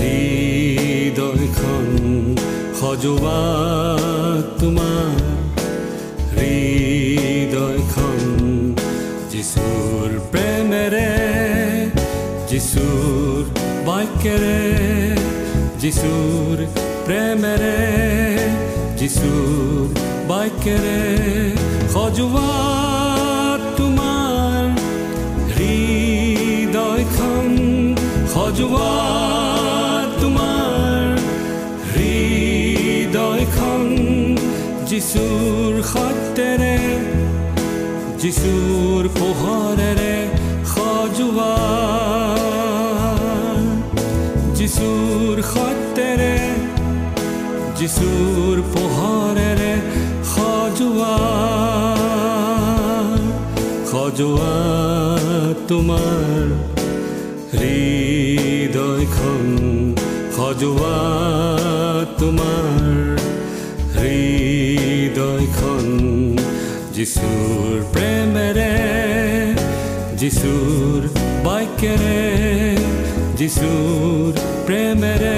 হৃদয়খন সজোৱা তোমাৰ। হৃদয়খন যিচুৰ প্ৰেমেৰে যিচুৰ বাক্যেৰে যিচুৰ প্ৰেমেৰে যিচুৰ বাক্যেৰে সজোৱা তোমাৰ। হৃদয়খন সজোৱা যিচুৰ সত্যেৰে যিচুৰ পোহৰেৰে সজোৱা যিচুৰ সত্যেৰে যিচুৰ পোহৰেৰে সজোৱা সজোৱা তোমাৰ হৃদয়খন সজোৱা তোমাৰ যিচুৰ প্ৰেমেৰে যিচুৰ বাক্যেৰে যিচুৰ প্ৰেমেৰে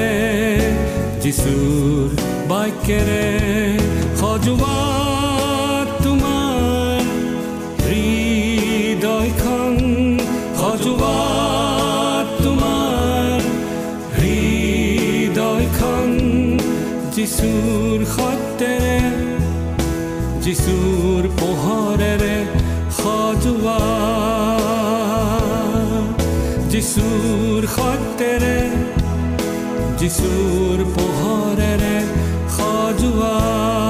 যিচুৰ বাক্যেৰে সজোৱা পোহৰেৰে সজোৱা। যিচুৰ সত্যেৰে যিচুৰ পোহৰেৰে সজোৱা।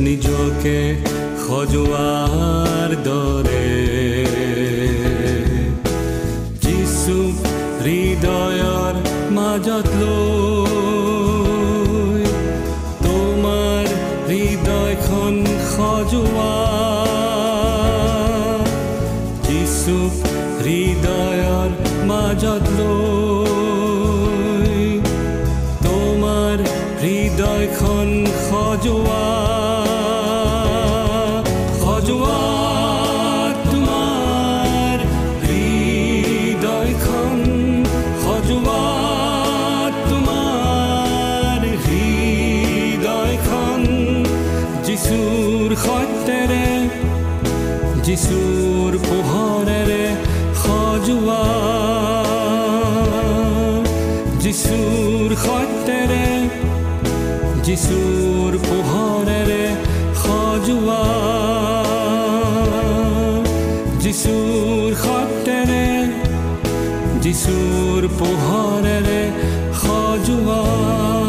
নিজকে সজোৱাৰ দৰে। যিচু হৃদয়ৰ মাজত লৈ তোমাৰ হৃদয়খন সজোৱা যিচুৰ সত্যেৰে যিচুৰ পোহৰেৰে সজোৱা যিচুৰ সত্যেৰে যিচুৰ পোহৰেৰে সজোৱা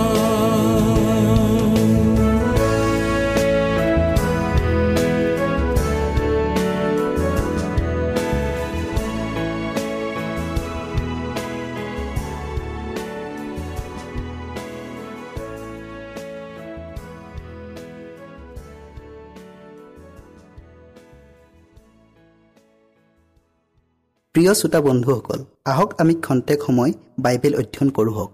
প্ৰিয় শ্ৰোতা বন্ধুসকল আহক আমি খন্তেক সময় বাইবেল অধ্যয়ন কৰোঁ হওক।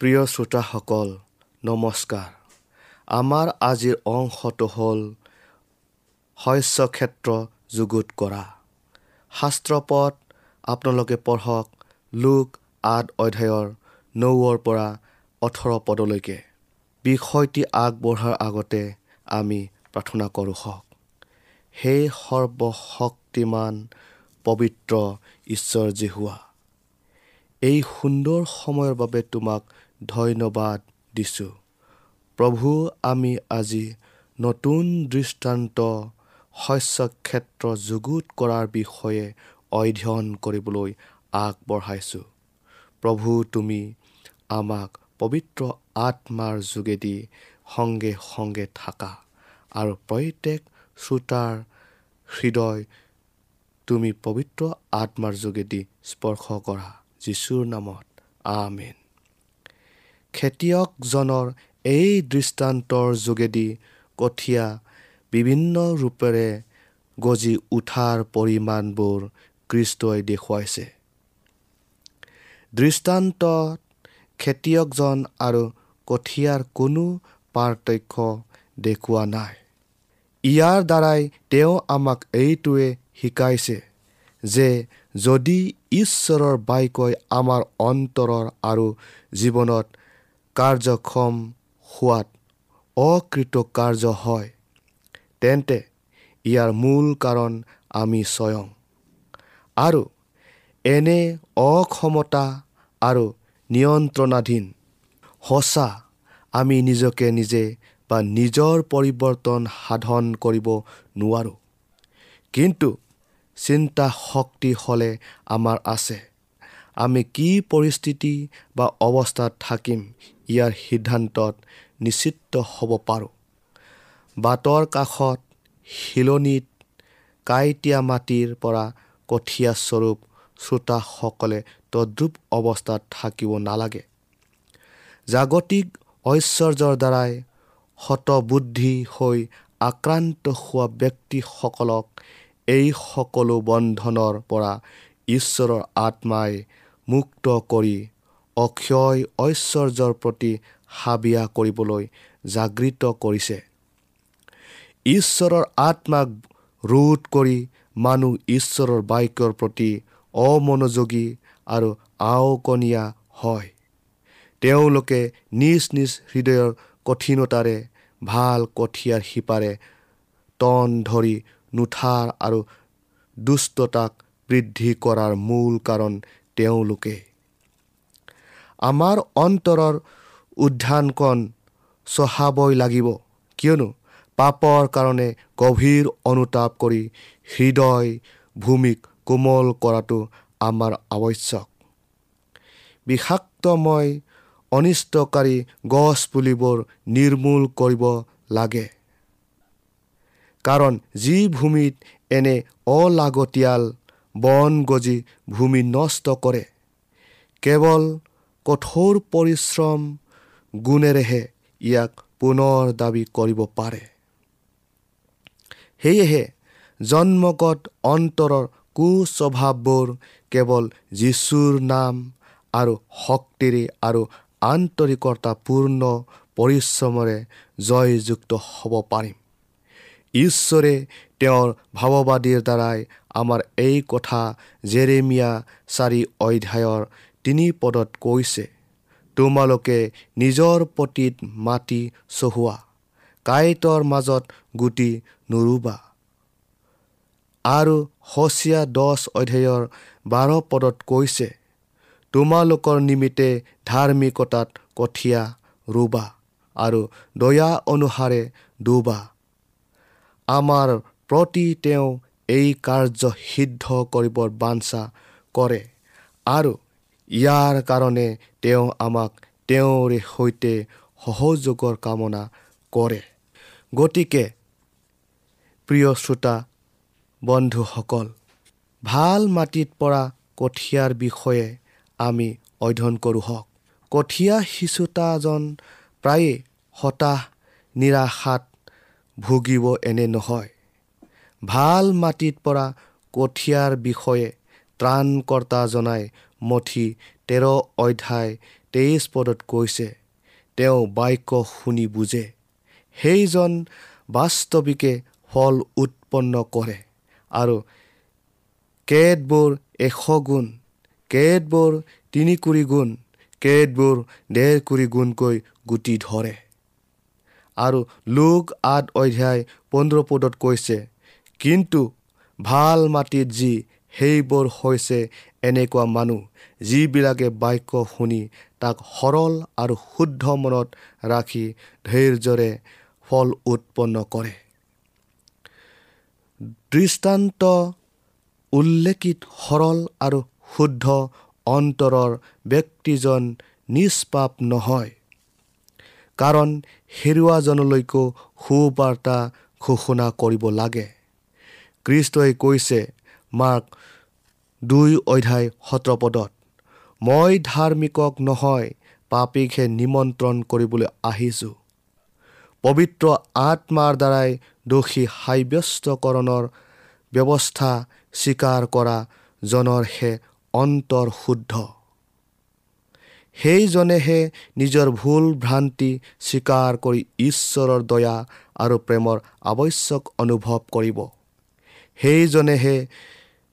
প্ৰিয় শ্ৰোতাসকল নমস্কাৰ। আমাৰ আজিৰ অংশটো হ'ল শস্য ক্ষেত্ৰ যুগুত কৰা। শাস্ত্ৰপদ আপোনালোকে পঢ়ক লোক আঠ অধ্যায়ৰ নৌৰ পৰা ওঠৰ পদলৈকে। বিষয়টি আগবঢ়াৰ আগতে আমি প্ৰাৰ্থনা কৰোঁ হওক। সেই সৰ্বশক্তিমান পবিত্ৰ ঈশ্বৰ জেহুৱা এই সুন্দৰ সময়ৰ বাবে তোমাক ধন্যবাদ দিছোঁ। প্ৰভু আমি আজি নতুন দৃষ্টান্ত শস্য ক্ষেত্ৰ যুগুত কৰাৰ বিষয়ে অধ্যয়ন কৰিবলৈ আগবঢ়াইছোঁ। প্ৰভু তুমি আমাক পবিত্ৰ আত্মাৰ যোগেদি সংগে সংগে থাকা আৰু প্ৰত্যেক শ্ৰোতাৰ হৃদয় তুমি পবিত্ৰ আত্মাৰ যোগেদি স্পৰ্শ কৰা। যীশুৰ নামত আমেন। খেতিয়কজনৰ এই দৃষ্টান্তৰ যোগেদি কঠীয়া বিভিন্ন ৰূপেৰে গজি উঠাৰ পৰিমাণবোৰ কৃষ্টই দেখুৱাইছে। দৃষ্টান্তত খেতিয়কজন আৰু কঠীয়াৰ কোনো পাৰ্থক্য দেখুওৱা নাই। ইয়াৰ দ্বাৰাই তেওঁ আমাক এইটোৱে শিকাইছে যে যদি ঈশ্বৰৰ বাক্যই আমাৰ অন্তৰৰ আৰু জীৱনত কাৰ্যক্ষম হোৱাত অকৃতকাৰ্য হয় তেন্তে ইয়াৰ মূল কাৰণ আমি স্বয়ং। আৰু এনে অক্ষমতা আৰু নিয়ন্ত্ৰণাধীন। সঁচা আমি নিজকে নিজে বা নিজৰ পৰিৱৰ্তন সাধন কৰিব নোৱাৰোঁ। কিন্তু চিন্তা শক্তি হ'লে আমাৰ আছে। আমি কি পৰিস্থিতি বা অৱস্থাত থাকিম ইয়াৰ সিদ্ধান্তত নিশ্চিত হ'ব পাৰোঁ। বাটৰ কাষত শিলনিত কাঁইটীয়া মাটিৰ পৰা কঠীয়া স্বৰূপ শ্ৰোতাসকলে তদ্ৰুপ অৱস্থাত থাকিব নালাগে। জাগতিক ঐশ্বৰ্যৰ দ্বাৰাই শতবুদ্ধি হৈ আক্ৰান্ত হোৱা ব্যক্তিসকলক এই সকলো বন্ধনৰ পৰা ঈশ্বৰৰ আত্মাই মুক্ত কৰি অক্ষয় ঐশ্বৰ্যৰ প্ৰতি হাবিয়া কৰিবলৈ জাগৃত কৰিছে। ঈশ্বৰৰ আত্মাক ৰোধ কৰি মানুহ ঈশ্বৰৰ বাক্যৰ প্ৰতি অমনোযোগী আৰু আওকণীয়া হয়। তেওঁলোকে নিজ নিজ হৃদয়ৰ কঠিনতাৰে ভাল কঠীয়াৰ শিপাৰে টন ধৰি নুঠাৰ আৰু দুষ্টতাক বৃদ্ধি কৰাৰ মূল কাৰণ তেওঁলোকে। আমাৰ অন্তৰৰ উদ্যানকণ চহাবই লাগিব কিয়নো পাপৰ কাৰণে গভীৰ অনুতাপ কৰি হৃদয় ভূমিক কোমল কৰাটো আমাৰ আৱশ্যক। বিষাক্তময় অনিষ্টকাৰী গছ পুলিবোৰ নিৰ্মূল কৰিব লাগে। কাৰণ যি ভূমিত এনে অলাগতিয়াল বন গজি ভূমি নষ্ট কৰে কেৱল কঠোৰ পৰিশ্ৰম গুণেৰেহে ইয়াক পুনৰ দাবী কৰিব পাৰে। সেয়েহে জন্মগত অন্তৰৰ কুস্বভাৱবোৰ কেৱল যীশুৰ নাম আৰু শক্তিৰে আৰু আন্তৰিকতাপূৰ্ণ পৰিশ্ৰমেৰে জয়যুক্ত হ'ব পাৰিম। ঈশ্বৰে তেওঁৰ ভাৱবাদীৰ দ্বাৰাই আমাৰ এই কথা জেৰেমিয়া চাৰি অধ্যায়ৰ তিনি পদত কৈছে তোমালোকে নিজৰ পতিত মাটি চহোৱা কাঁইটৰ মাজত গুটি নুৰুবা। আৰু হচিয়া দহ অধ্যায়ৰ বাৰ পদত কৈছে তোমালোকৰ নিমিত্তে ধাৰ্মিকতাত কঠীয়া ৰুবা আৰু দয়া অনুসাৰে ডুবা আমাৰ প্ৰতি তেওঁ এই কাৰ্য সিদ্ধ কৰিবৰ বাঞ্ছা কৰে আৰু ইয়াৰ কাৰণে তেওঁ আমাক তেওঁৰে সৈতে সহযোগৰ কামনা কৰে। গতিকে প্ৰিয় শ্ৰোতা বন্ধুসকল ভাল মাটিত পৰা কঠীয়াৰ বিষয়ে আমি অধ্যয়ন কৰোঁ হওক। কঠীয়া সিঁচোতাজন প্ৰায়ে হতাশ নিৰাশাত ভুগিব এনে নহয়। ভাল মাটিত পৰা কঠীয়াৰ বিষয়ে ত্ৰাণকৰ্তা জনাই মঠি তেৰ অধ্যায় তেইছ পদত কৈছে তেওঁ বাক্য শুনি বুজে। সেইজন বাস্তৱিকে ফল উৎপন্ন কৰে। আৰু কেতবোৰ এশ গুণ কেতবোৰ তিনি কুৰি গুণ কেতবোৰ ডেৰ কুৰি গুণকৈ গুটি ধৰে। আৰু লোক আঠ অধ্যায় পোন্ধৰ পদত কৈছে কিন্তু ভাল মাটিত যি সেইবোৰ হৈছে এনেকুৱা মানুহ যিবিলাকে বাক্য শুনি তাক সৰল আৰু শুদ্ধ মনত ৰাখি ধৈৰ্যৰে ফল উৎপন্ন কৰে। দৃষ্টান্ত উল্লেখিত সৰল আৰু শুদ্ধ অন্তৰৰ ব্যক্তিজন নিষ্পাপ নহয়। কাৰণ হেৰুৱাজনলৈকো সুবাৰ্তা ঘোষণা কৰিব লাগে। কৃষ্টই কৈছে মাৰ্ক দুই অধ্যায় সোতৰ পদত মই ধাৰ্মিকক নহয় পাপীকহে নিমন্ত্ৰণ কৰিবলৈ আহিছোঁ। পবিত্ৰ আত্মাৰ দ্বাৰাই দোষী সাব্যস্তকৰণৰ ব্যৱস্থা স্বীকাৰ কৰা জনৰহে অন্তৰ শুদ্ধ সেইজনেহে নিজৰ ভুল ভ্ৰান্তি স্বীকাৰ কৰি ঈশ্বৰৰ দয়া আৰু প্ৰেমৰ আৱশ্যক অনুভৱ কৰিব। সেইজনেহে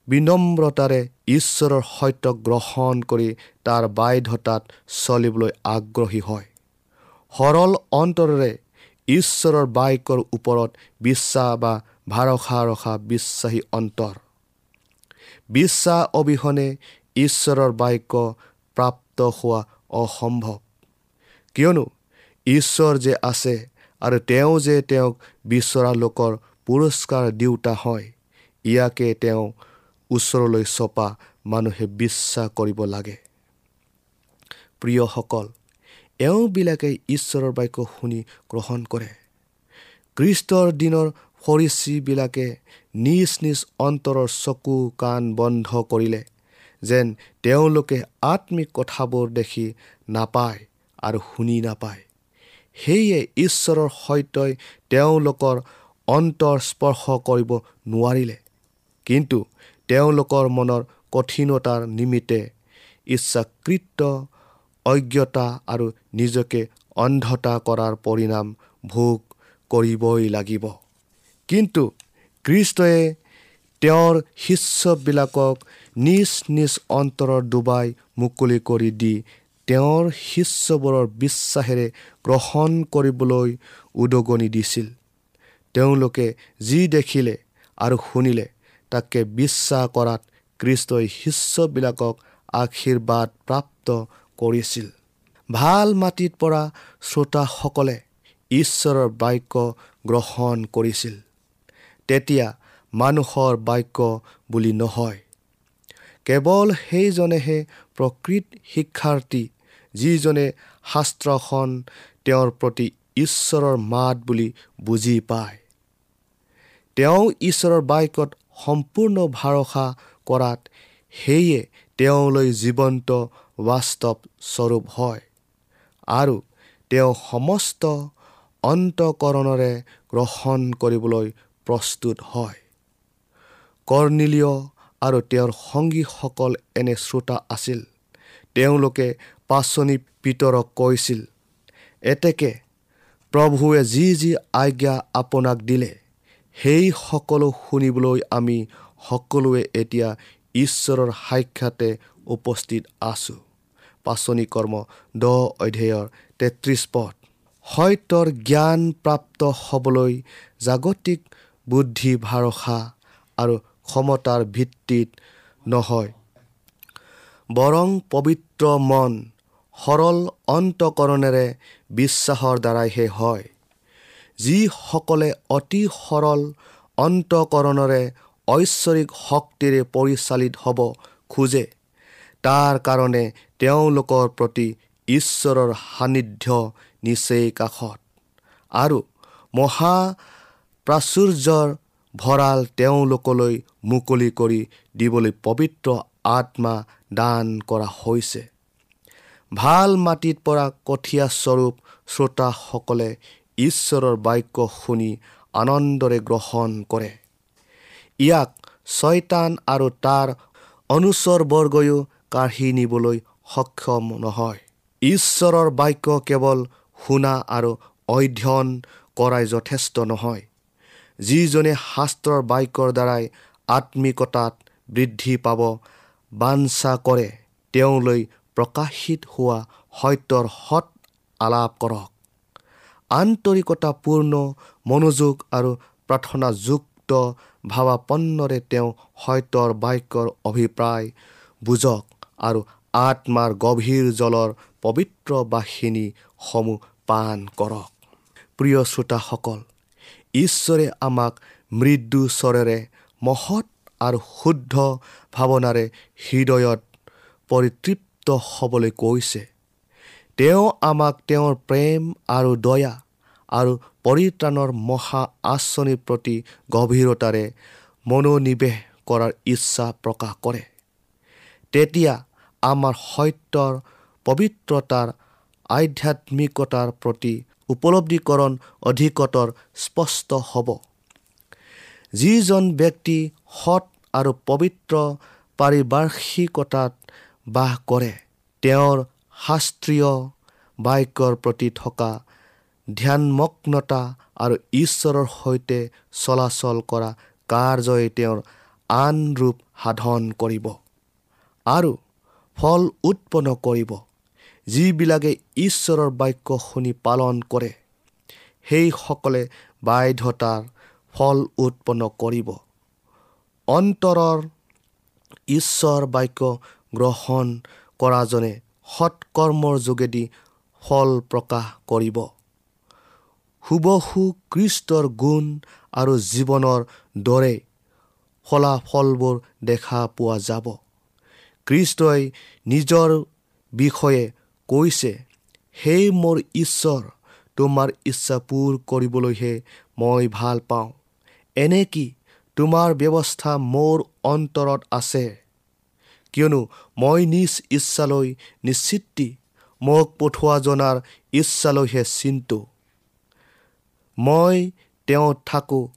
বিনম্ৰতাৰে ঈশ্বৰৰ সত্য গ্ৰহণ কৰি তাৰ বাধ্যতাত চলিবলৈ আগ্ৰহী হয়। সৰল অন্তৰেৰে ঈশ্বৰৰ বাক্যৰ ওপৰত বিশ্বাস বা ভৰসা ৰখা বিশ্বাসী অন্তৰ। বিশ্বাস অবিহনে ঈশ্বৰৰ বাক্য প্ৰাপ্ত হোৱা অসম্ভৱ। কিয়নো ঈশ্বৰ যে আছে আৰু তেওঁ যে তেওঁক বিচৰা লোকৰ পুৰস্কাৰ দিওঁতা হয় ইয়াকে তেওঁ ওচৰলৈ চপা মানুহে বিশ্বাস কৰিব লাগে। প্ৰিয়সকল এওঁবিলাকে ঈশ্বৰৰ বাক্য শুনি গ্ৰহণ কৰে। খ্ৰীষ্টৰ দিনৰ ফৰিচীবিলাকে নিজ নিজ অন্তৰৰ চকু কাণ বন্ধ কৰিলে যেন তেওঁলোকে আত্মিক কথাবোৰ দেখি নাপায় আৰু শুনি নাপায়। সেয়ে ঈশ্বৰৰ সত্যই তেওঁলোকৰ অন্তৰ স্পৰ্শ কৰিব নোৱাৰিলে। কিন্তু তেওঁলোকৰ মনৰ কঠিনতাৰ নিমিত্তে ইচ্ছাকৃত অজ্ঞতা আৰু নিজকে অন্ধতা কৰাৰ পৰিণাম ভোগ কৰিবই লাগিব। কিন্তু কৃষ্টয়ে তেওঁৰ শিষ্যবিলাকক নিজ নিজ অন্তৰৰ ডুবাই মুকলি কৰি দি তেওঁৰ শিষ্যবোৰৰ বিশ্বাসেৰে গ্ৰহণ কৰিবলৈ উদগনি দিছিল। তেওঁলোকে যি দেখিলে আৰু শুনিলে তাকে বিশ্বাস কৰাত কৃষ্টই শিষ্যবিলাকক আশীৰ্বাদ প্ৰাপ্ত কৰিছিল। ভাল মাটিত পৰা শ্ৰোতাসকলে ঈশ্বৰৰ বাক্য গ্ৰহণ কৰিছিল। তেতিয়া মানুহৰ বাক্য বুলি নহয়। কেৱল সেইজনেহে প্ৰকৃত শিক্ষাৰ্থী যিজনে শাস্ত্ৰখন তেওঁৰ প্ৰতি ঈশ্বৰৰ মাত বুলি বুজি পায়। তেওঁ ঈশ্বৰৰ বাক্যত সম্পূৰ্ণ ভৰসা কৰাত সেয়ে তেওঁলৈ জীৱন্ত বাস্তৱ স্বৰূপ হয় আৰু তেওঁ সমস্ত অন্তকৰণেৰে গ্ৰহণ কৰিবলৈ প্ৰস্তুত হয়। কৰ্ণিলীয় আৰু তেওঁৰ সংগীসকল এনে শ্ৰোতা আছিল। তেওঁলোকে পাচনি পিতৰক কৈছিল এতেকে প্ৰভুৱে যি যি আজ্ঞা আপোনাক দিলে সেই সকলো শুনিবলৈ আমি সকলোৱে এতিয়া ঈশ্বৰৰ সাক্ষাতে উপস্থিত আছোঁ। পাচনি কৰ্ম দহ অধ্যায়ৰ তেত্ৰিছ পদ। সত্যৰ জ্ঞান প্ৰাপ্ত হ'বলৈ জাগতিক বুদ্ধি ভৰসা আৰু ক্ষমতাৰ ভিত্তিত নহয়। বৰং পবিত্ৰ মন সৰল অন্তকৰণেৰে বিশ্বাসৰ দ্বাৰাইহে হয়। যিসকলে অতি সৰল অন্তকৰণেৰে ঐশ্বৰিক শক্তিৰে পৰিচালিত হ'ব খোজে তাৰ কাৰণে তেওঁলোকৰ প্ৰতি ঈশ্বৰৰ সান্নিধ্য নিচেই কাষত। আৰু মহা প্ৰাচুৰ্যৰ ভঁৰাল তেওঁলোকলৈ মুকলি কৰি দিবলৈ পবিত্ৰ আত্মা দান কৰা হৈছে। ভাল মাটিত পৰা কঠীয়াস্বৰূপ শ্ৰোতাসকলে ঈশ্বৰৰ বাক্য শুনি আনন্দৰে গ্ৰহণ কৰে। ইয়াক ছয়তান আৰু তাৰ অনুচৰবৰ্গয়ো কাঢ়ি নিবলৈ সক্ষম নহয়। ঈশ্বৰৰ বাক্য কেৱল শুনা আৰু অধ্যয়ন কৰাই যথেষ্ট নহয়। যিজনে শাস্ত্ৰৰ বাক্যৰ দ্বাৰাই আত্মিকতাত বৃদ্ধি পাব বাঞ্ছা কৰে তেওঁলৈ প্ৰকাশিত হোৱা সত্যৰ সৎ আলাপ কৰক। আন্তৰিকতাপূৰ্ণ মনোযোগ আৰু প্ৰাৰ্থনাযুক্ত ভাৱাপন্নৰে তেওঁ সত্যৰ বাক্যৰ অভিপ্ৰায় বুজক আৰু আত্মাৰ গভীৰ জলৰ পবিত্ৰ বাহিনীসমূহ পাণ কৰক। প্ৰিয় শ্ৰোতাসকল ঈশ্বৰে আমাক মৃদু স্বৰেৰে মহৎ আৰু শুদ্ধ ভাৱনাৰে হৃদয়ত পৰিতৃপ্ত হ'বলৈ কৈছে। তেওঁ আমাক তেওঁৰ প্ৰেম আৰু দয়া আৰু পৰিত্ৰাণৰ মহা আঁচনিৰ প্ৰতি গভীৰতাৰে মনোনিৱেশ কৰাৰ ইচ্ছা প্ৰকাশ কৰে। তেতিয়া আমাৰ সত্যৰ পবিত্ৰতাৰ আধ্যাত্মিকতাৰ প্ৰতি উপলব্ধিকৰণ অধিকতৰ স্পষ্ট হ'ব। যিজন ব্যক্তি সৎ আৰু পবিত্ৰ পাৰিপাৰ্শ্বিকতাত বাস কৰে তেওঁৰ শাস্ত্ৰীয় বাক্যৰ প্ৰতি থকা ধ্যানমগ্নতা আৰু ঈশ্বৰৰ সৈতে চলাচল কৰা কাৰ্যই তেওঁৰ আন ৰূপ সাধন কৰিব। আৰু ফল উৎপন্ন কৰিব যিবিলাকে ঈশ্বৰৰ বাক্য শুনি পালন কৰে। সেইসকলে বাধ্যতাৰ ফল উৎপন্ন কৰিব। অন্তৰৰ ঈশ্বৰ বাক্য গ্ৰহণ কৰাজনে সৎকৰ্মৰ যোগেদি ফল প্ৰকাশ কৰিব। হুবহু কৃষ্টৰ গুণ আৰু জীৱনৰ দৰে ফলাফলবোৰ দেখা পোৱা যাব। কৃষ্টই নিজৰ বিষয়ে কৈছে সেই মোৰ ঈশ্বৰ তোমাৰ ইচ্ছা পূৰ কৰিবলৈহে মই ভাল পাওঁ। এনে কি তোমাৰ ব্যৱস্থা মোৰ অন্তৰত আছে? কিয়নো মই নিজ ইচ্ছালৈ নিশ্চিতি মোক পঠোৱা জনাৰ ইচ্ছালৈহে চিন্তু। মই তেওঁ থাকোঁ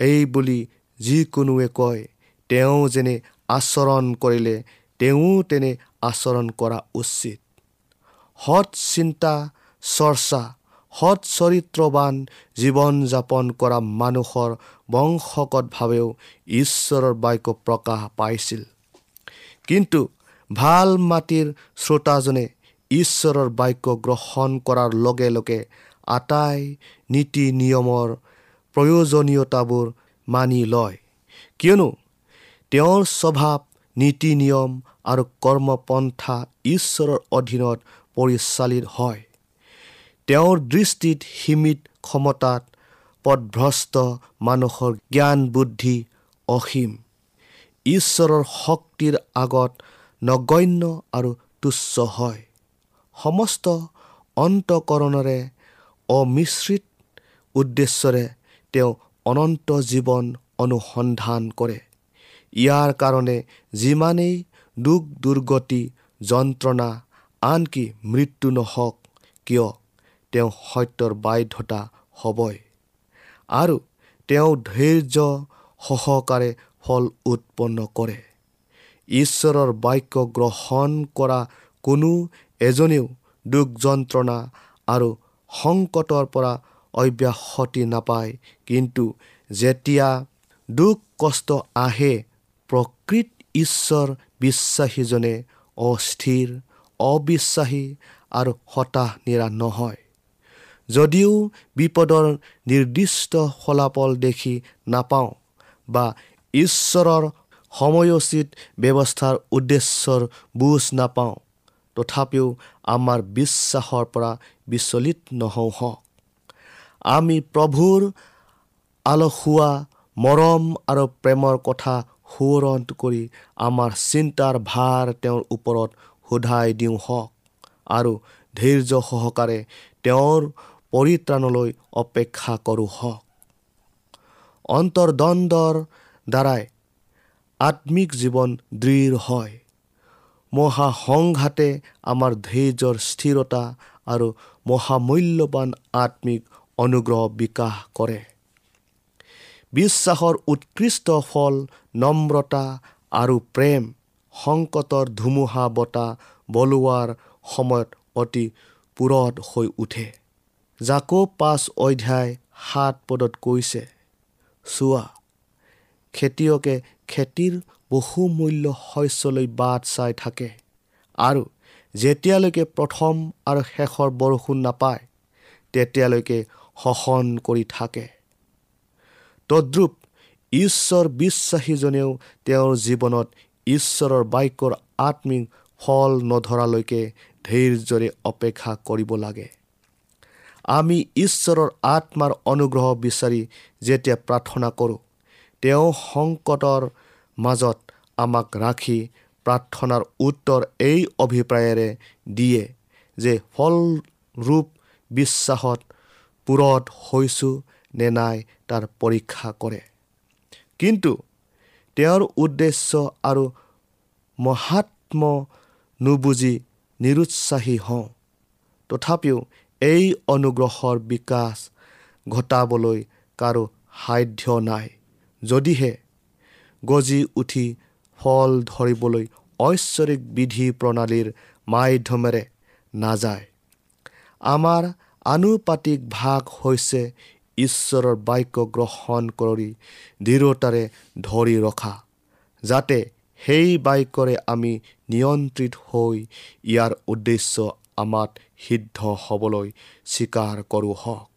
এই বুলি যিকোনোৱে কয়। তেওঁ যেনে আচৰণ কৰিলে তেওঁ তেনে আচৰণ কৰা উচিত। সৎ চিন্তা চৰ্চা সৎ চৰিত্ৰৱান জীৱন যাপন কৰা মানুহৰ বংশগতভাৱেও ঈশ্বৰৰ বাক্য প্ৰকাশ পাইছিল। কিন্তু ভাল মাটিৰ শ্ৰোতাজনে ঈশ্বৰৰ বাক্য গ্ৰহণ কৰাৰ লগে লগে আটাই নীতি নিয়মৰ প্ৰয়োজনীয়তাবোৰ মানি লয়। কিয়নো তেওঁৰ স্বভাৱ নীতি নিয়ম আৰু কৰ্মপন্থা ঈশ্বৰৰ অধীনত পৰিচালিত হয়। তেওঁৰ দৃষ্টিত সীমিত ক্ষমতাত পদভ্ৰষ্ট মানুহৰ জ্ঞান বুদ্ধি অসীম। ঈশ্বৰৰ শক্তিৰ আগত নগণ্য আৰু তুচ্ছ হয়। সমস্ত অন্তকৰণেৰে অমিশ্ৰিত উদ্দেশ্যৰে তেওঁ অনন্ত জীৱন অনুসন্ধান কৰে। ইয়াৰ কাৰণে যিমানেই দুখ দুৰ্গতি যন্ত্ৰণা আনকি মৃত্যু নহওক কিয় তেওঁ সত্যৰ বাধ্যতা হ'বই। আৰু তেওঁ ধৈৰ্য সহকাৰে ফল উৎপন্ন কৰে। ঈশ্বৰৰ বাক্য গ্ৰহণ কৰা কোনো এজনেও দুখ যন্ত্ৰণা আৰু সংকটৰ পৰা অব্যাহতি নাপায়। কিন্তু যেতিয়া দুখ কষ্ট আহে ঈশ্বৰ বিশ্বাসীজনে অস্থিৰ অবিশ্বাসী আৰু হতাশ নিৰা নহয়। যদিও বিপদৰ নিৰ্দিষ্ট ফলাফল দেখি নাপাওঁ বা ঈশ্বৰৰ সময়োচিত ব্যৱস্থাৰ উদ্দেশ্যৰ বুজ নাপাওঁ তথাপিও আমাৰ বিশ্বাসৰ পৰা বিচলিত নহওঁ। হওক আমি প্ৰভুৰ আলসুৱা মৰম আৰু প্ৰেমৰ কথা সোঁৱৰণ কৰি আমাৰ চিন্তাৰ ভাৰ তেওঁৰ ওপৰত সোধাই দিওঁ হওক আৰু ধৈৰ্য সহকাৰে তেওঁৰ পৰিত্ৰাণলৈ অপেক্ষা কৰোঁ হওক। অন্তৰ্দ্বন্দ্বৰ দ্বাৰাই আত্মিক জীৱন দৃঢ় হয়। মহাসংঘাতে আমাৰ ধৈৰ্যৰ স্থিৰতা আৰু মহামূল্যৱান আত্মিক অনুগ্ৰহ বিকাশ কৰে। বিশ্বাসৰ উৎকৃষ্ট ফল নম্ৰতা আৰু প্ৰেম সংকটৰ ধুমুহা বতাহ বলোৱাৰ সময়ত অতি পূৰঠ হৈ উঠে। জাকো পাঁচ অধ্যায় সাত পদত কৈছে চোৱা খেতিয়কে খেতিৰ বহুমূল্য শস্যলৈ বাট চাই থাকে আৰু যেতিয়ালৈকে প্ৰথম আৰু শেষৰ বৰষুণ নাপায় তেতিয়ালৈকে শোষণ কৰি থাকে। তদ্ৰুপ ঈশ্বৰ বিশ্বাসীজনেও তেওঁৰ জীৱনত ঈশ্বৰৰ বাক্যৰ আত্মিক ফল নধৰালৈকে ধৈৰ্যৰে অপেক্ষা কৰিব লাগে। আমি ঈশ্বৰৰ আত্মাৰ অনুগ্ৰহ বিচাৰি যেতিয়া প্ৰাৰ্থনা কৰোঁ তেওঁ সংকটৰ মাজত আমাক ৰাখি প্ৰাৰ্থনাৰ উত্তৰ এই অভিপ্ৰায়েৰে দিয়ে যে ফলৰূপ বিশ্বাসত পূৰত হৈছোঁ নে নাই তাৰ পৰীক্ষা কৰে। কিন্তু তেওঁৰ উদ্দেশ্য আৰু মহাত্ম নুবুজি নিৰুৎসাহী হওঁ। তথাপিও এই অনুগ্ৰহৰ বিকাশ ঘটাবলৈ কাৰো সাধ্য নাই। যদিহে গজি উঠি ফল ধৰিবলৈ ঐশ্বৰিক বিধি প্ৰণালীৰ মাধ্যমেৰে নাযায়। আমাৰ আনুপাতিক ভাগ হৈছে ঈশ্বৰৰ বাক্য গ্ৰহণ কৰি দৃঢ়তাৰে ধৰি ৰখা যাতে সেই বাক্যৰে আমি নিয়ন্ত্ৰিত হৈ ইয়াৰ উদ্দেশ্য আমাত সিদ্ধ হ'বলৈ স্বীকাৰ কৰোঁ হওক।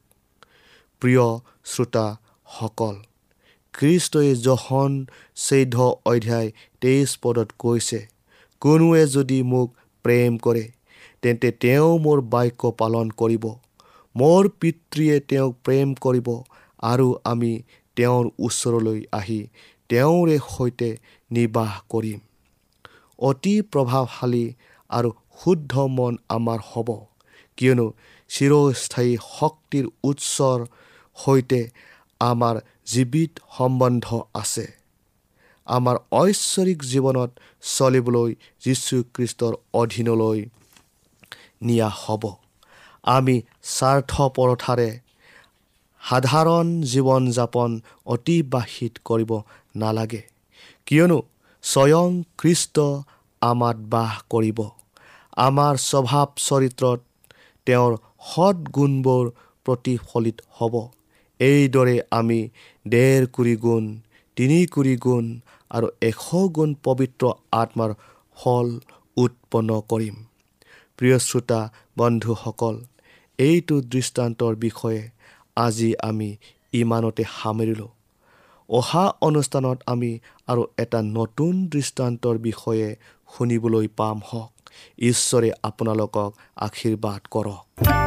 প্ৰিয় শ্ৰোতাসকল খ্ৰীষ্টই জহন চৈধ্য অধ্যায় তেইছ পদত কৈছে কোনোৱে যদি মোক প্ৰেম কৰে তেন্তে তেওঁ মোৰ বাক্য পালন কৰিব। মোৰ পিতৃয়ে তেওঁক প্ৰেম কৰিব আৰু আমি তেওঁৰ ওচৰলৈ আহি তেওঁৰে সৈতে নিবাস কৰিম। অতি প্ৰভাৱশালী আৰু শুদ্ধ মন আমাৰ হ'ব কিয়নো চিৰস্থায়ী শক্তিৰ উৎসৰ সৈতে আমাৰ জীৱিত সম্বন্ধ আছে। আমাৰ ঐশ্বৰিক জীৱনত চলিবলৈ যীশুখ্ৰীষ্টৰ অধীনলৈ নিয়া হ'ব। আমি স্বাৰ্থপৰতাৰে সাধাৰণ জীৱন যাপন অতিবাহিত কৰিব নালাগে। কিয়নো স্বয়ং খ্ৰীষ্ট আমাত বাস কৰিব। আমাৰ স্বভাৱ চৰিত্ৰত তেওঁৰ সৎ গুণবোৰ প্ৰতিফলিত হ'ব। এইদৰে আমি ডেৰ কুৰি গুণ তিনি কুৰি গুণ আৰু এশ গুণ পবিত্ৰ আত্মাৰ ফল উৎপন্ন কৰিম। প্ৰিয় শ্ৰোতা বন্ধুসকল এইটো দৃষ্টান্তৰ বিষয়ে আজি আমি ইমানতে সামৰিলোঁ। অহা অনুষ্ঠানত আমি আৰু এটা নতুন দৃষ্টান্তৰ বিষয়ে শুনিবলৈ পাম হওক। ঈশ্বৰে আপোনালোকক আশীৰ্বাদ কৰক।